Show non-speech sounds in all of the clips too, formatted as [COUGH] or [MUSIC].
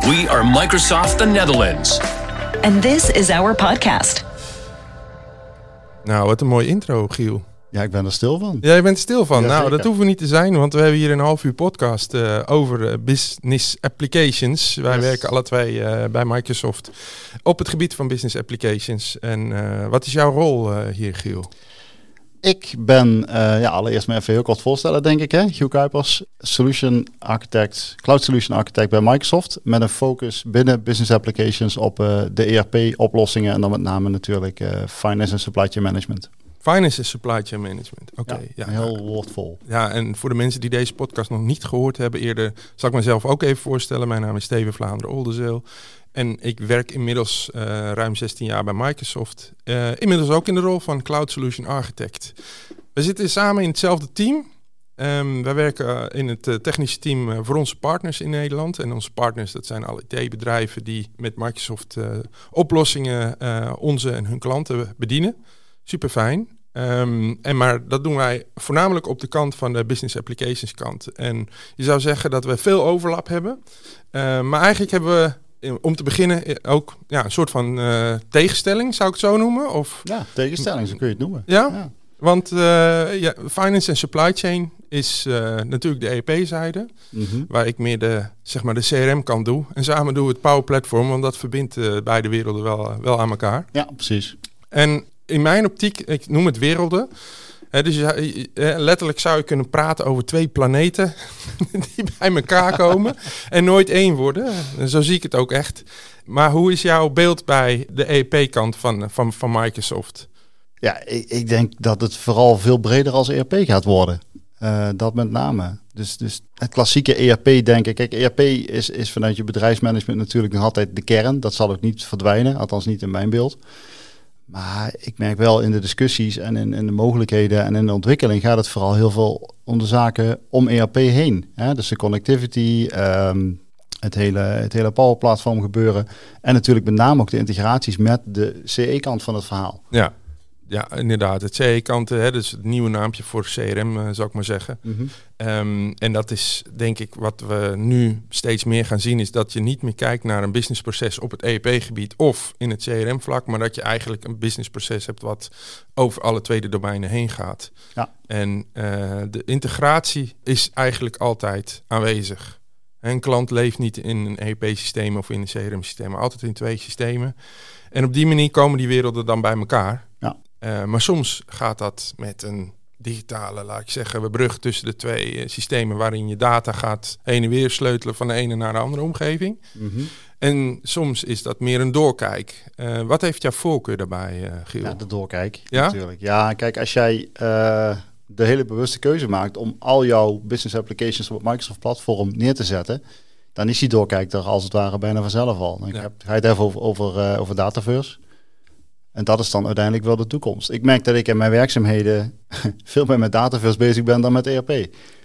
We are Microsoft the Netherlands. And this is our podcast. Nou, wat een mooie intro, Giel. Ja, ik ben er stil van. Jij bent stil van. Ja, nou, zeker. dat hoeven we niet te zijn, want we hebben hier een half uur podcast eh, over eh, business applications. Wij Yes. werken alle twee eh, bij Microsoft op het gebied van business applications. En eh, wat is jouw rol eh, hier, Giel? Ik ben, eh, ja, allereerst me even heel kort voorstellen, denk ik. Hè? Giel Kuipers, Solution Architect, Cloud Solution Architect bij Microsoft. Met een focus binnen business applications op eh, de ERP-oplossingen. En dan met name natuurlijk eh, finance en supply chain management. Finance en supply chain management. Oké, ja, heel woordvol. Ja, en voor de mensen die deze podcast nog niet gehoord hebben eerder, zal ik mezelf ook even voorstellen. Mijn naam is Steven Vlaanderen Oldenzeel. En ik werk inmiddels eh, ruim 16 jaar bij Microsoft. Eh, inmiddels ook in de rol van Cloud Solution Architect. We zitten samen in hetzelfde team. Ehm, wij werken eh, in het technische team voor onze partners in Nederland. En onze partners, dat zijn alle IT-bedrijven die met Microsoft oplossingen onze en hun klanten bedienen. Super fijn. Ehm, en maar dat doen wij voornamelijk op de kant van de business applications kant. En je zou zeggen dat we veel overlap hebben. Eh, maar eigenlijk hebben we, eh, om te beginnen, eh, ook ja, een soort van eh, tegenstelling, zou ik het zo noemen? Of, Ja, tegenstelling, zo kun je het noemen. ja? Ja. Want ja, finance en supply chain is natuurlijk de EP-zijde, Mhm. waar ik meer de, zeg maar de CRM-kant doe. En samen doen we het Power Platform, want dat verbindt beide werelden wel, wel aan elkaar. ja, precies. En in mijn optiek, ik noem het werelden. Hè, dus je- letterlijk zou je kunnen praten over twee planeten [LAUGHS] die bij elkaar komen [LAUGHS] en nooit één worden. En Zo zie ik het ook echt. Maar hoe is jouw beeld bij de EP-kant van, van, van Microsoft? Ja, ik, ik denk dat het vooral veel breder als ERP gaat worden. Eh, dat met name. Dus, dus het klassieke ERP denken. Kijk, ERP is, is vanuit je bedrijfsmanagement natuurlijk nog altijd de kern. Dat zal ook niet verdwijnen, althans niet in mijn beeld. Maar ik merk wel in de discussies en in, de mogelijkheden en in de ontwikkeling gaat het vooral heel veel om de zaken om ERP heen. Hè? Dus de connectivity, ehm, het hele, het hele Power Platform gebeuren. En natuurlijk met name ook de integraties met de CE-kant van het verhaal. Ja, ja inderdaad. Het CE-kant, hè, dus het nieuwe naampje voor CRM, eh, zou ik maar zeggen. Ehm, en dat is denk ik wat we nu steeds meer gaan zien, is dat je niet meer kijkt naar een businessproces op het EEP-gebied of in het CRM-vlak, maar dat je eigenlijk een businessproces hebt wat over alle tweede domeinen heen gaat. Ja. En eh, de integratie is eigenlijk altijd aanwezig. Een klant leeft niet in een EEP-systeem of in een CRM-systeem, maar altijd in twee systemen. En op die manier komen die werelden dan bij elkaar. Ja. Eh, maar soms gaat dat met een digitale, laat ik zeggen, we brug tussen de twee eh, systemen waarin je data gaat heen en weer sleutelen van de ene naar de andere omgeving. Mhm. En soms is dat meer een doorkijk. Eh, wat heeft jouw voorkeur daarbij, Giel? Ja, de doorkijk Ja? natuurlijk. Ja, kijk, als jij de hele bewuste keuze maakt om al jouw business applications op het Microsoft platform neer te zetten, dan is die doorkijk er als het ware bijna vanzelf al. Dan Ja. heb, ga je het even over, over, over Dataverse. En dat is dan uiteindelijk wel de toekomst. Ik merk dat ik in mijn werkzaamheden [LAUGHS] veel meer met Dataverse bezig ben dan met ERP.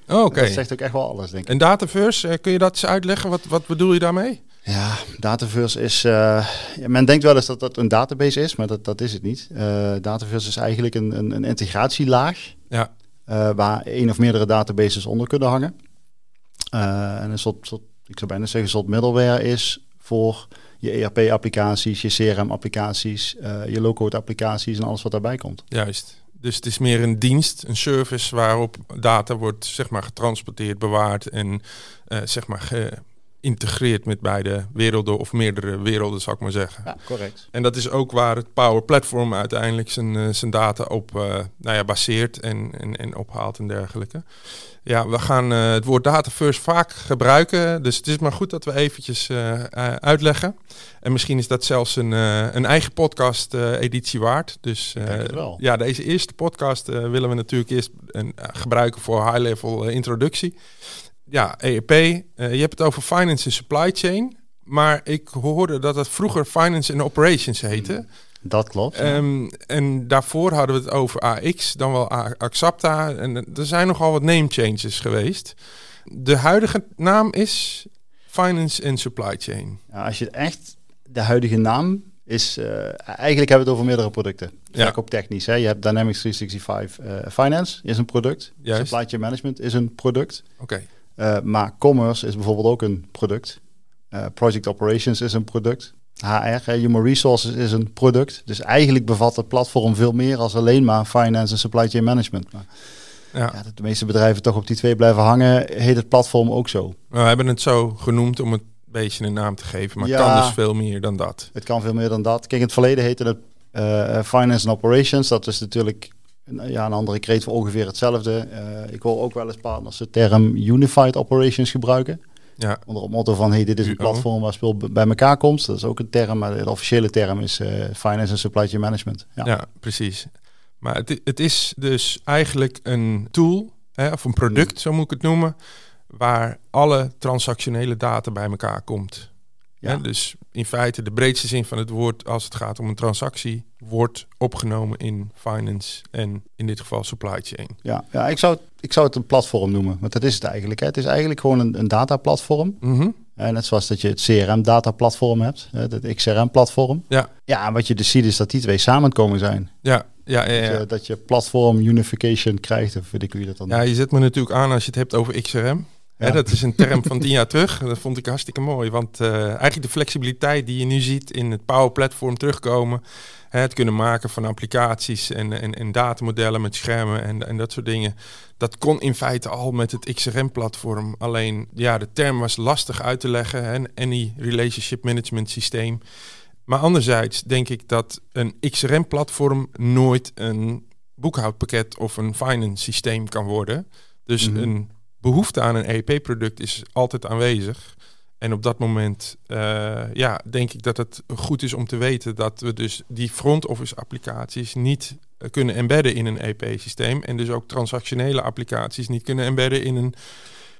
Oh, Oké. Dat zegt ook echt wel alles, denk ik. En Dataverse, eh, kun je dat eens uitleggen? Wat, wat bedoel je daarmee? Ja, Dataverse is. ja, men denkt wel eens dat dat een database is, maar dat, dat is het niet. Eh Dataverse is eigenlijk een, een, een integratielaag Ja, waar één of meerdere databases onder kunnen hangen. En een soort, soort, ik zou bijna zeggen, een soort middleware is voor je ERP-applicaties, je CRM-applicaties, eh, je low-code-applicaties en alles wat daarbij komt. juist. Dus het is meer een dienst, een service waarop data wordt zeg maar getransporteerd, bewaard en eh, zeg maar geïntegreerd met beide werelden of meerdere werelden, zou ik maar zeggen. Ja, correct. En dat is ook waar het Power Platform uiteindelijk zijn, eh, zijn data op eh, nou ja, baseert en, en, en ophaalt en dergelijke. Ja, we gaan eh, het woord data first vaak gebruiken. Dus het is maar goed dat we eventjes uitleggen. En misschien is dat zelfs een, een eigen podcast editie waard. Dus wel. ja, deze eerste podcast willen we natuurlijk eerst een, gebruiken voor high-level introductie. Ja, ERP. eh, je hebt het over finance en supply chain. Maar ik hoorde dat het vroeger finance and operations heette. Dat klopt. ja. Ehm, en daarvoor hadden we het over AX, dan wel Axapta. En er zijn nogal wat name changes geweest. De huidige naam is Finance and Supply Chain. Ja, als je het echt, de huidige naam is, eh, eigenlijk hebben we het over meerdere producten. Ja. Verkooptechnisch. Hè? Je hebt Dynamics 365 eh, Finance is een product. Juist. Supply chain management is een product. Oké, Eh, maar commerce is bijvoorbeeld ook een product. Eh, Project Operations is een product. HR, Human Resources, is een product. Dus eigenlijk bevat het platform veel meer als alleen maar finance en supply chain management. Maar Ja. ja, dat de meeste bedrijven toch op die twee blijven hangen, heet het platform ook zo. We hebben het zo genoemd om het een beetje een naam te geven, maar het kan dus veel meer dan dat. Het kan veel meer dan dat. Kijk, in het verleden heette het eh, Finance and Operations. Dat is natuurlijk een, ja, een andere kreet voor ongeveer hetzelfde. Eh, ik hoor ook wel eens partners de term Unified Operations gebruiken. Ja, Onder het motto van, hey, dit is een platform waar spul bij elkaar komt. Dat is ook een term, maar de officiële term is eh, Finance and Supply Chain Management. Ja. ja. precies. Maar het, het is dus eigenlijk een tool, hè, of een product, zo moet ik het noemen, waar alle transactionele data bij elkaar komt. Ja. Dus in feite de breedste zin van het woord als het gaat om een transactie wordt opgenomen in finance en in dit geval supply chain. Ja, ja ik, zou, het- ik zou het een platform noemen, want dat is het eigenlijk. Hè. Het is eigenlijk gewoon een, een dataplatform. Mhm. Eh, net zoals dat je het CRM-dataplatform hebt, het XRM-platform. Ja, Ja, en wat je dus ziet is dat die twee samen komen zijn. ja, ja, ja. Dat, je, dat je platform unification krijgt, of weet ik hoe je dat dan Ja, je zet me natuurlijk aan als je het hebt over XRM. Hè, dat is een term van tien jaar terug. Dat vond ik hartstikke mooi. Want eh, eigenlijk de flexibiliteit die je nu ziet in het Power Platform terugkomen. Hè, het kunnen maken van applicaties en, en, en datamodellen met schermen en, en dat soort dingen. Dat kon in feite al met het XRM-platform. Alleen ja, de term was lastig uit te leggen. Hè, Any Relationship Management Systeem. Maar anderzijds denk ik dat een XRM-platform nooit een boekhoudpakket of een finance systeem kan worden. Dus Mhm. een behoefte aan een EEP-product is altijd aanwezig. En op dat moment eh, ja, denk ik dat het goed is om te weten dat we dus die front-office applicaties niet eh, kunnen embedden in een EP-systeem. En dus ook transactionele applicaties niet kunnen embedden in een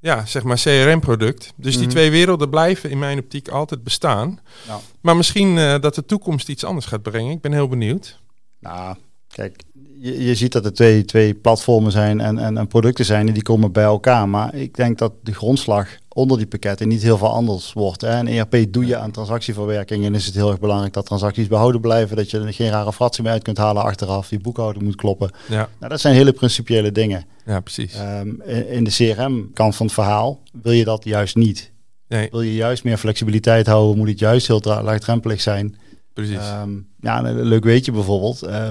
ja, zeg maar CRM-product. Dus die Mhm. twee werelden blijven in mijn optiek altijd bestaan. Ja. Maar misschien eh, dat de toekomst iets anders gaat brengen. Ik ben heel benieuwd. Nou, kijk, je, je ziet dat er twee, twee platformen zijn en, en, en producten zijn en die komen bij elkaar. Maar ik denk dat de grondslag onder die pakketten niet heel veel anders wordt. Hè. En ERP doe je aan transactieverwerking en is het heel erg belangrijk dat transacties behouden blijven. Dat je er geen rare fratsen meer uit kunt halen achteraf. Die boekhouding moet kloppen. Ja, Nou, dat zijn hele principiële dingen. ja precies. Ehm, in in de CRM-kant van het verhaal wil je dat juist niet. Nee, Wil je juist meer flexibiliteit houden, moet het juist heel laagdrempelig zijn. precies. Ehm, ja, een leuk weetje bijvoorbeeld. eh,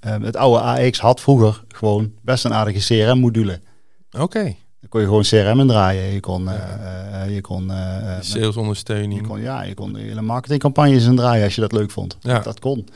eh, het oude AX had vroeger gewoon best een aardige CRM-module. Oké. Dan kon je gewoon CRM in draaien. Je kon, eh, eh, je kon, eh, eh, je Salesondersteuning. kon, ja, je kon hele marketingcampagnes in draaien als je dat leuk vond. Ja. Dat kon.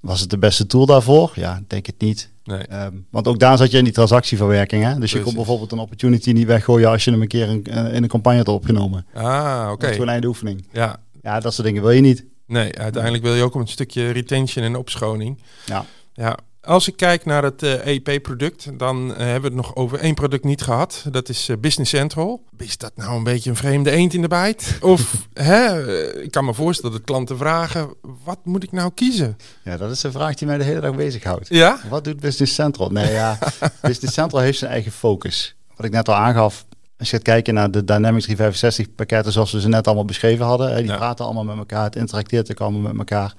Was het de beste tool daarvoor? Ja, denk het niet. Nee. Ehm, want ook daar zat je in die transactieverwerking. Hè? Dus je kon bijvoorbeeld een opportunity niet weggooien als je hem een keer in, eh, in een campagne had opgenomen. Ah, oké. Dat is gewoon einde oefening. Ja, Ja, dat soort dingen wil je niet. nee, uiteindelijk wil je ook een stukje retention en opschoning. Ja. Ja, als ik kijk naar het eh, EP-product, dan eh, hebben we het nog over één product niet gehad. Dat is eh, Business Central. Is dat nou een beetje een vreemde eend in de bijt? [LAUGHS] Of, hè, ik kan me voorstellen dat klanten vragen, wat moet ik nou kiezen? Ja, dat is een vraag die mij de hele dag bezighoudt. Ja? Wat doet Business Central? Nee, ja, [LAUGHS] Business Central heeft zijn eigen focus. Wat ik net al aangaf, als je gaat kijken naar de Dynamics 365 pakketten zoals we ze net allemaal beschreven hadden, die Ja. praten allemaal met elkaar, het interacteert ook allemaal met elkaar.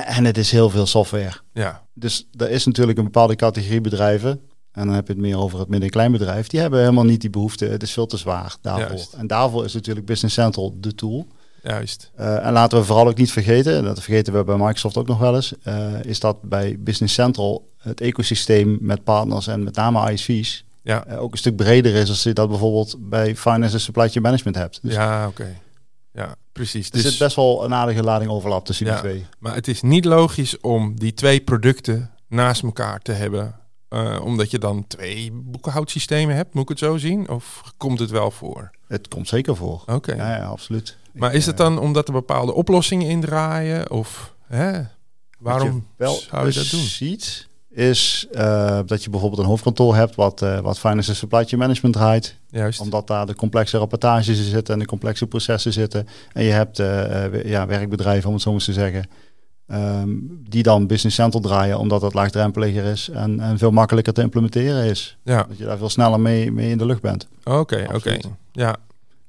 En, het is heel veel software. Ja, Dus er is natuurlijk een bepaalde categorie bedrijven, en dan heb je het meer over het midden- en kleinbedrijf, die hebben helemaal niet die behoefte. Het is veel te zwaar daarvoor. Juist. En daarvoor is natuurlijk Business Central de tool. juist. Eh, en laten we vooral ook niet vergeten, en dat vergeten we bij Microsoft ook nog wel eens, eh, is dat bij Business Central het ecosysteem met partners en met name ISV's Ja, eh, ook een stuk breder is als je dat bijvoorbeeld bij Finance en Supply Chain Management hebt. Dus ja oké. Ja, precies. er zit Dus, best wel een aardige lading overlap tussen Ja. die twee. maar het is niet logisch om die twee producten naast elkaar te hebben. eh, omdat je dan twee boekhoudsystemen hebt, moet ik het zo zien? Of komt het wel voor? Het komt zeker voor. Oké. Ja, ja, absoluut. Maar Ik, is het eh, dan omdat er bepaalde oplossingen in draaien? Of hè? waarom wel zou je dat doen? ziet, is eh, dat je bijvoorbeeld een hoofdkantoor hebt wat, eh, wat Finance en Supply Chain Management draait. Juist. Omdat daar de complexe rapportages in zitten en de complexe processen zitten. En je hebt eh, ja, werkbedrijven, om het zo eens te zeggen, ehm, die dan Business Central draaien omdat het laagdrempeliger is en, en veel makkelijker te implementeren is. Ja, Dat je daar veel sneller mee, mee in de lucht bent. oké, oké. Ja,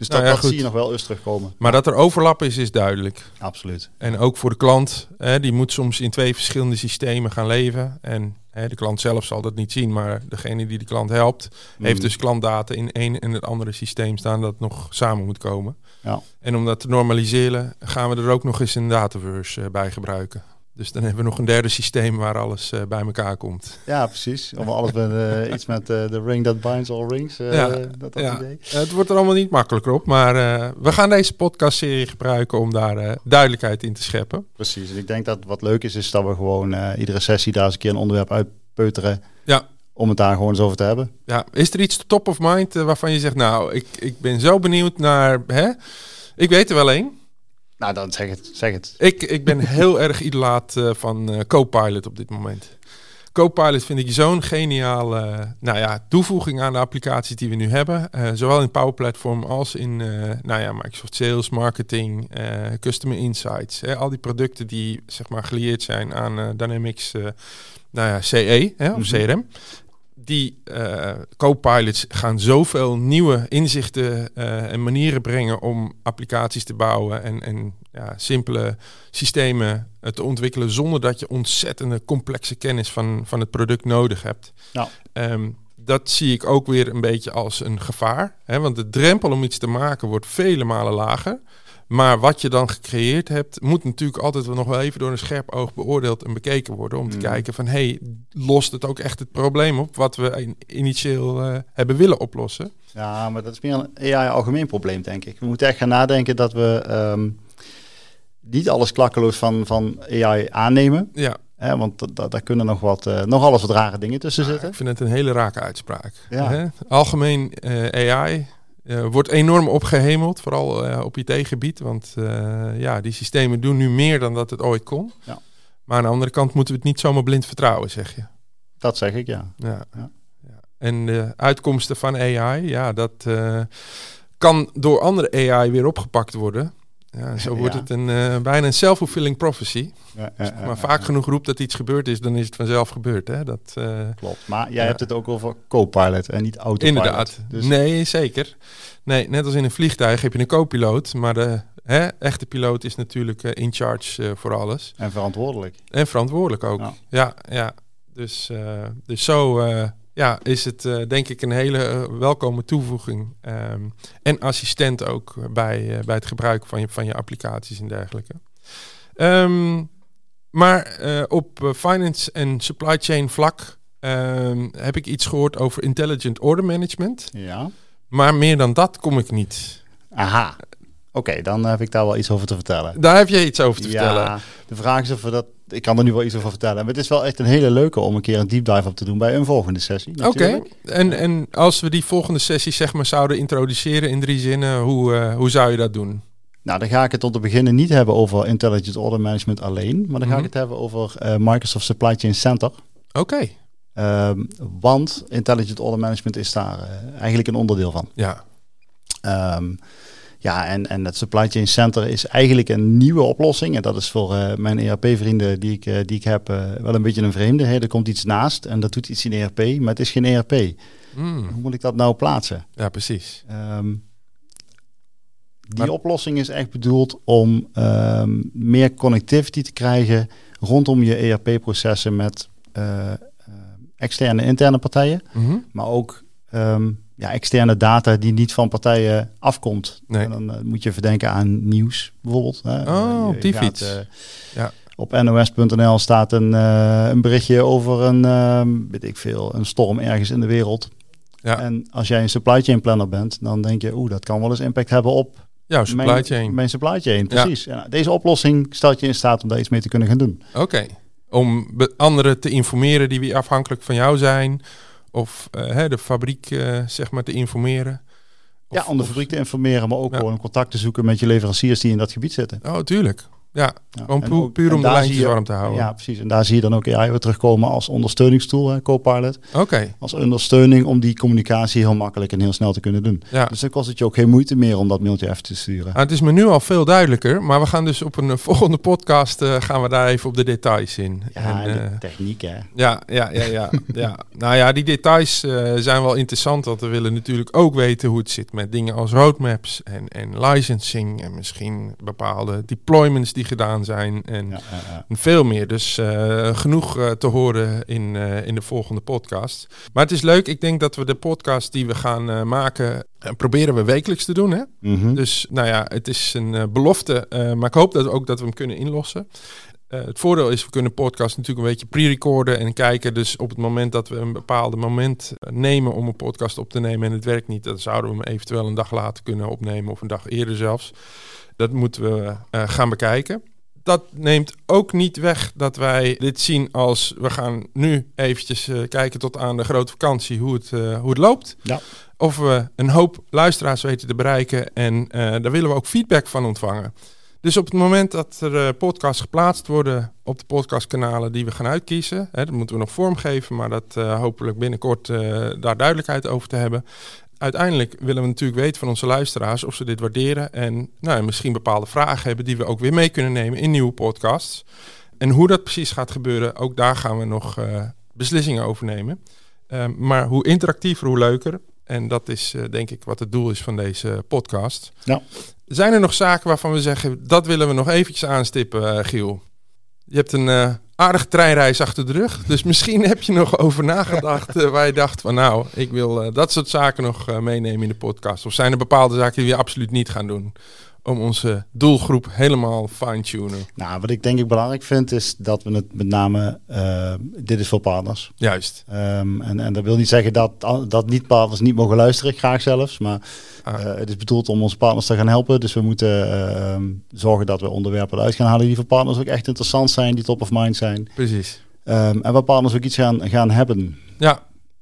Dus Nou dat, ja, dat goed. zie je nog wel eens terugkomen. maar dat er overlap is, is duidelijk. Absoluut. En ook voor de klant, hè, die moet soms in twee verschillende systemen gaan leven. En Hè, de klant zelf zal dat niet zien, maar degene die de klant helpt, heeft dus klantdata in één en het andere systeem staan dat nog samen moet komen. Ja. En om dat te normaliseren, gaan we er ook nog eens een dataverse eh, bij gebruiken. Dus dan hebben we nog een derde systeem waar alles eh, bij elkaar komt. Ja, precies. Of alles met eh, iets met eh, de ring that binds all rings. Ja, dat, dat ja. idee. Het wordt er allemaal niet makkelijker op, maar we gaan deze podcastserie gebruiken om daar duidelijkheid in te scheppen. Precies. En ik denk dat wat leuk is, is dat we gewoon iedere sessie daar eens een keer een onderwerp uitpeuteren. Ja. Om het daar gewoon eens over te hebben. Ja, is er iets top of mind waarvan je zegt, nou, ik, ik ben zo benieuwd naar, hè? Ik weet er wel één. Nou, dan zeg het. Zeg het. Ik, ik ben [LAUGHS] heel erg idolaat eh, van eh, Copilot op dit moment. Copilot vind ik zo'n geniale nou ja, toevoeging aan de applicaties die we nu hebben. Eh, zowel in Power Platform als in eh, nou ja, Microsoft Sales, Marketing, eh, Customer Insights. Hè, al die producten die zeg maar gelieerd zijn aan eh, Dynamics eh, nou ja, CE hè, of Mhm. CRM. Die eh co-pilots gaan zoveel nieuwe inzichten eh, en manieren brengen om applicaties te bouwen en, en ja, simpele systemen te ontwikkelen zonder dat je ontzettende complexe kennis van, van het product nodig hebt. Ehm, dat zie ik ook weer een beetje als een gevaar. Hè? Want de drempel om iets te maken wordt vele malen lager. Maar wat je dan gecreëerd hebt, moet natuurlijk altijd nog wel even door een scherp oog beoordeeld en bekeken worden. Om te Mm. kijken van, hey, lost het ook echt het probleem op wat we in- initieel eh, hebben willen oplossen? Ja, maar dat is meer een AI-algemeen probleem, denk ik. We moeten echt gaan nadenken dat we ehm, niet alles klakkeloos van, van AI aannemen. Ja, Hè, want da- da- daar kunnen nog, wat, eh, nog alles wat rare dingen tussen zitten. ik vind het een hele rake uitspraak. Ja. Hè? Algemeen eh, AI eh, wordt enorm opgehemeld, vooral eh, op IT-gebied. Want eh, ja, die systemen doen nu meer dan dat het ooit kon. Ja. Maar aan de andere kant moeten we het niet zomaar blind vertrouwen, zeg je. Dat zeg ik, ja. Ja. Ja. En de uitkomsten van AI, ja, dat kan door andere AI weer opgepakt worden. Ja, zo wordt Ja. het een, eh, bijna een self-fulfilling prophecy. Ja, ja, ja, maar vaak genoeg roept dat iets gebeurd is, dan is het vanzelf gebeurd. Hè? Dat, eh, Klopt. Maar jij hebt het ook over co-pilot en niet autopilot. inderdaad. Dus Nee, zeker. Nee, net als in een vliegtuig heb je een co-piloot, maar de hè, echte piloot is natuurlijk eh, in charge voor alles. En verantwoordelijk. En verantwoordelijk ook. Ja. Ja, ja. Dus, dus zo ja, is het eh, denk ik een hele eh, welkome toevoeging. Ehm, en assistent ook bij, eh, bij het gebruik van je, van je applicaties en dergelijke. Ehm, maar op finance en supply chain vlak ehm, heb ik iets gehoord over intelligent order management. Ja. Maar meer dan dat kom ik niet. Aha. Oké, dan heb ik daar wel iets over te vertellen. Daar heb je iets over te vertellen. Ja, de vraag is of we dat... Ik kan er nu wel iets over vertellen. Maar het is wel echt een hele leuke om een keer een deep dive op te doen bij een volgende sessie. Oké, en, en als we die volgende sessie zeg maar zouden introduceren in drie zinnen, hoe, eh, hoe zou je dat doen? Nou, dan ga ik het om te beginnen niet hebben over Intelligent Order Management alleen. Maar dan ga Mhm. ik het hebben over eh, Microsoft Supply Chain Center. Oké, Ehm, want Intelligent Order Management is daar eh, eigenlijk een onderdeel van. ja. Ehm, ja, en, en het Supply Chain Center is eigenlijk een nieuwe oplossing. En dat is voor eh, mijn ERP-vrienden die ik, eh, die ik heb eh, wel een beetje een vreemde. Hè. Er komt iets naast en dat doet iets in ERP, maar het is geen ERP. Hmm, Hoe moet ik dat nou plaatsen? ja, precies. Ehm, die Maar- oplossing is echt bedoeld om ehm, meer connectivity te krijgen rondom je ERP-processen met externe en interne partijen, Mhm. maar ook ehm, ja, externe data die niet van partijen afkomt. Nee. En dan eh, moet je verdenken aan nieuws bijvoorbeeld. Hè. Oh, op die gaat, fiets. eh, Ja. Op nos.nl staat een, eh, een berichtje over een, ehm, weet ik veel, een storm ergens in de wereld. Ja. En als jij een supply chain planner bent, dan denk je, oeh, dat kan wel eens impact hebben op Jouw supply mijn, chain. mijn supply chain. Precies. Nou, deze oplossing stelt je in staat om daar iets mee te kunnen gaan doen. Oké. Om anderen te informeren die weer afhankelijk van jou zijn. Of eh, hè, de fabriek eh, zeg maar te informeren. Of- ja, om de fabriek te informeren, maar ook Ja. gewoon contact te zoeken met je leveranciers die in dat gebied zitten. Oh, tuurlijk. Ja, gewoon pu- puur om de lijntjes je- warm te houden. Ja, precies. En daar zie je dan ook AI weer terugkomen als ondersteuningstool, hè, Copilot. Oké, Als ondersteuning om die communicatie heel makkelijk en heel snel te kunnen doen. ja. Dus dan kost het je ook geen moeite meer om dat mailtje even te sturen. Ah, het is me nu al veel duidelijker, maar we gaan dus op een eh, [LAUGHS] volgende podcast eh, gaan we daar even op de details in. Ja, En, de eh, techniek hè. ja, ja, ja, ja, [LAUGHS] ja. Nou ja, die details zijn wel interessant, want we willen natuurlijk ook weten hoe het zit met dingen als roadmaps en, en licensing en misschien bepaalde deployments die die gedaan zijn en Ja, ja, ja. veel meer. Dus eh, genoeg eh, te horen in, eh, in de volgende podcast. Maar het is leuk, ik denk dat we de podcast die we gaan maken, proberen we wekelijks te doen. Hè? Mhm. Dus nou ja, het is een belofte, maar ik hoop dat ook dat we hem kunnen inlossen. Het voordeel is, we kunnen podcast natuurlijk een beetje pre-recorden en kijken. Dus op het moment dat we een bepaald moment nemen om een podcast op te nemen en het werkt niet, dan zouden we hem eventueel een dag later kunnen opnemen of een dag eerder zelfs. Dat moeten we eh, gaan bekijken. Dat neemt ook niet weg dat wij dit zien als we gaan nu eventjes eh, kijken tot aan de grote vakantie hoe het, eh, hoe het loopt. Ja. Of we een hoop luisteraars weten te bereiken en daar willen we ook feedback van ontvangen. Dus op het moment dat er podcasts geplaatst worden op de podcastkanalen die we gaan uitkiezen, hè, dat moeten we nog vormgeven, maar dat hopelijk binnenkort daar duidelijkheid over te hebben. Uiteindelijk willen we natuurlijk weten van onze luisteraars of ze dit waarderen en nou, misschien bepaalde vragen hebben die we ook weer mee kunnen nemen in nieuwe podcasts. En hoe dat precies gaat gebeuren, ook daar gaan we nog eh, beslissingen over nemen. Eh, maar hoe interactiever, hoe leuker. En dat is eh, denk ik wat het doel is van deze podcast. Ja. Zijn er nog zaken waarvan we zeggen, dat willen we nog eventjes aanstippen, eh, Giel? Je hebt een eh, aardige treinreis achter de rug. Dus [LAUGHS] misschien heb je nog over nagedacht eh, waar je dacht van nou, ik wil eh, dat soort zaken nog meenemen in de podcast. Of zijn er bepaalde zaken die we absoluut niet gaan doen? Om onze doelgroep helemaal fine-tunen. Nou, wat ik denk ik belangrijk vind, is dat we het met name, eh, dit is voor partners. Juist. Ehm, en, en dat wil niet zeggen dat, dat niet-partners niet mogen luisteren, graag zelfs. Maar Ah. eh, het is bedoeld om onze partners te gaan helpen. Dus we moeten eh, ehm, zorgen dat we onderwerpen eruit gaan halen die voor partners ook echt interessant zijn, die top of mind zijn. Precies. Ehm, en waar partners ook iets gaan, gaan hebben. Ja,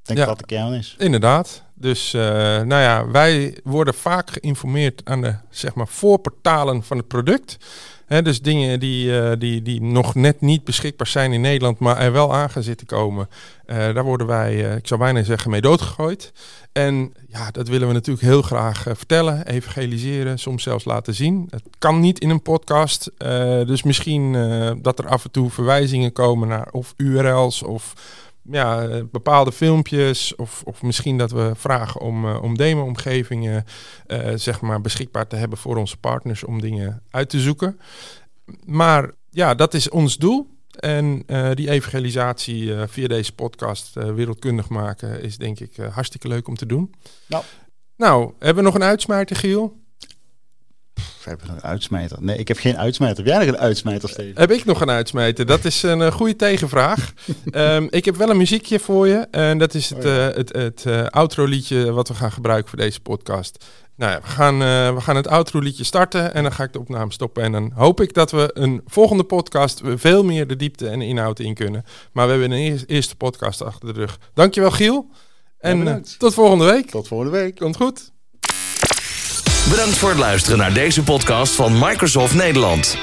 Ik denk Ja. dat dat de kern is. Inderdaad. Dus eh, nou ja, wij worden vaak geïnformeerd aan de zeg maar, voorportalen van het product. Hè, dus dingen die, eh, die, die nog net niet beschikbaar zijn in Nederland, maar er wel aan gaan zitten komen. Eh, daar worden wij, ik zou bijna zeggen, mee doodgegooid. En ja, dat willen we natuurlijk heel graag vertellen, evangeliseren, soms zelfs laten zien. Het kan niet in een podcast, dus misschien dat er af en toe verwijzingen komen naar of URL's of ja, bepaalde filmpjes. Of, of misschien dat we vragen om, eh, om demo-omgevingen eh, zeg maar beschikbaar te hebben voor onze partners om dingen uit te zoeken. Maar ja, dat is ons doel. En eh, die evangelisatie via deze podcast wereldkundig maken is denk ik hartstikke leuk om te doen. Nou. Nou, hebben we nog een uitsmijter, Giel? We hebben nog een uitsmijter. Nee, ik heb geen uitsmijter. Heb jij nog een uitsmijter, Steven? Heb ik nog een uitsmijter? Dat is een eh, goede tegenvraag. [LAUGHS] Ehm, ik heb wel een muziekje voor je. En dat is het, Oh ja. eh, het, het eh, outro liedje wat we gaan gebruiken voor deze podcast. Nou ja, we gaan, we gaan het outro liedje starten en dan ga ik de opname stoppen. En dan hoop ik dat we een volgende podcast veel meer de diepte en de inhoud in kunnen. Maar we hebben een eer- eerste podcast achter de rug. Dankjewel Giel. En tot volgende week. Tot volgende week. Komt goed. Bedankt voor het luisteren naar deze podcast van Microsoft Nederland.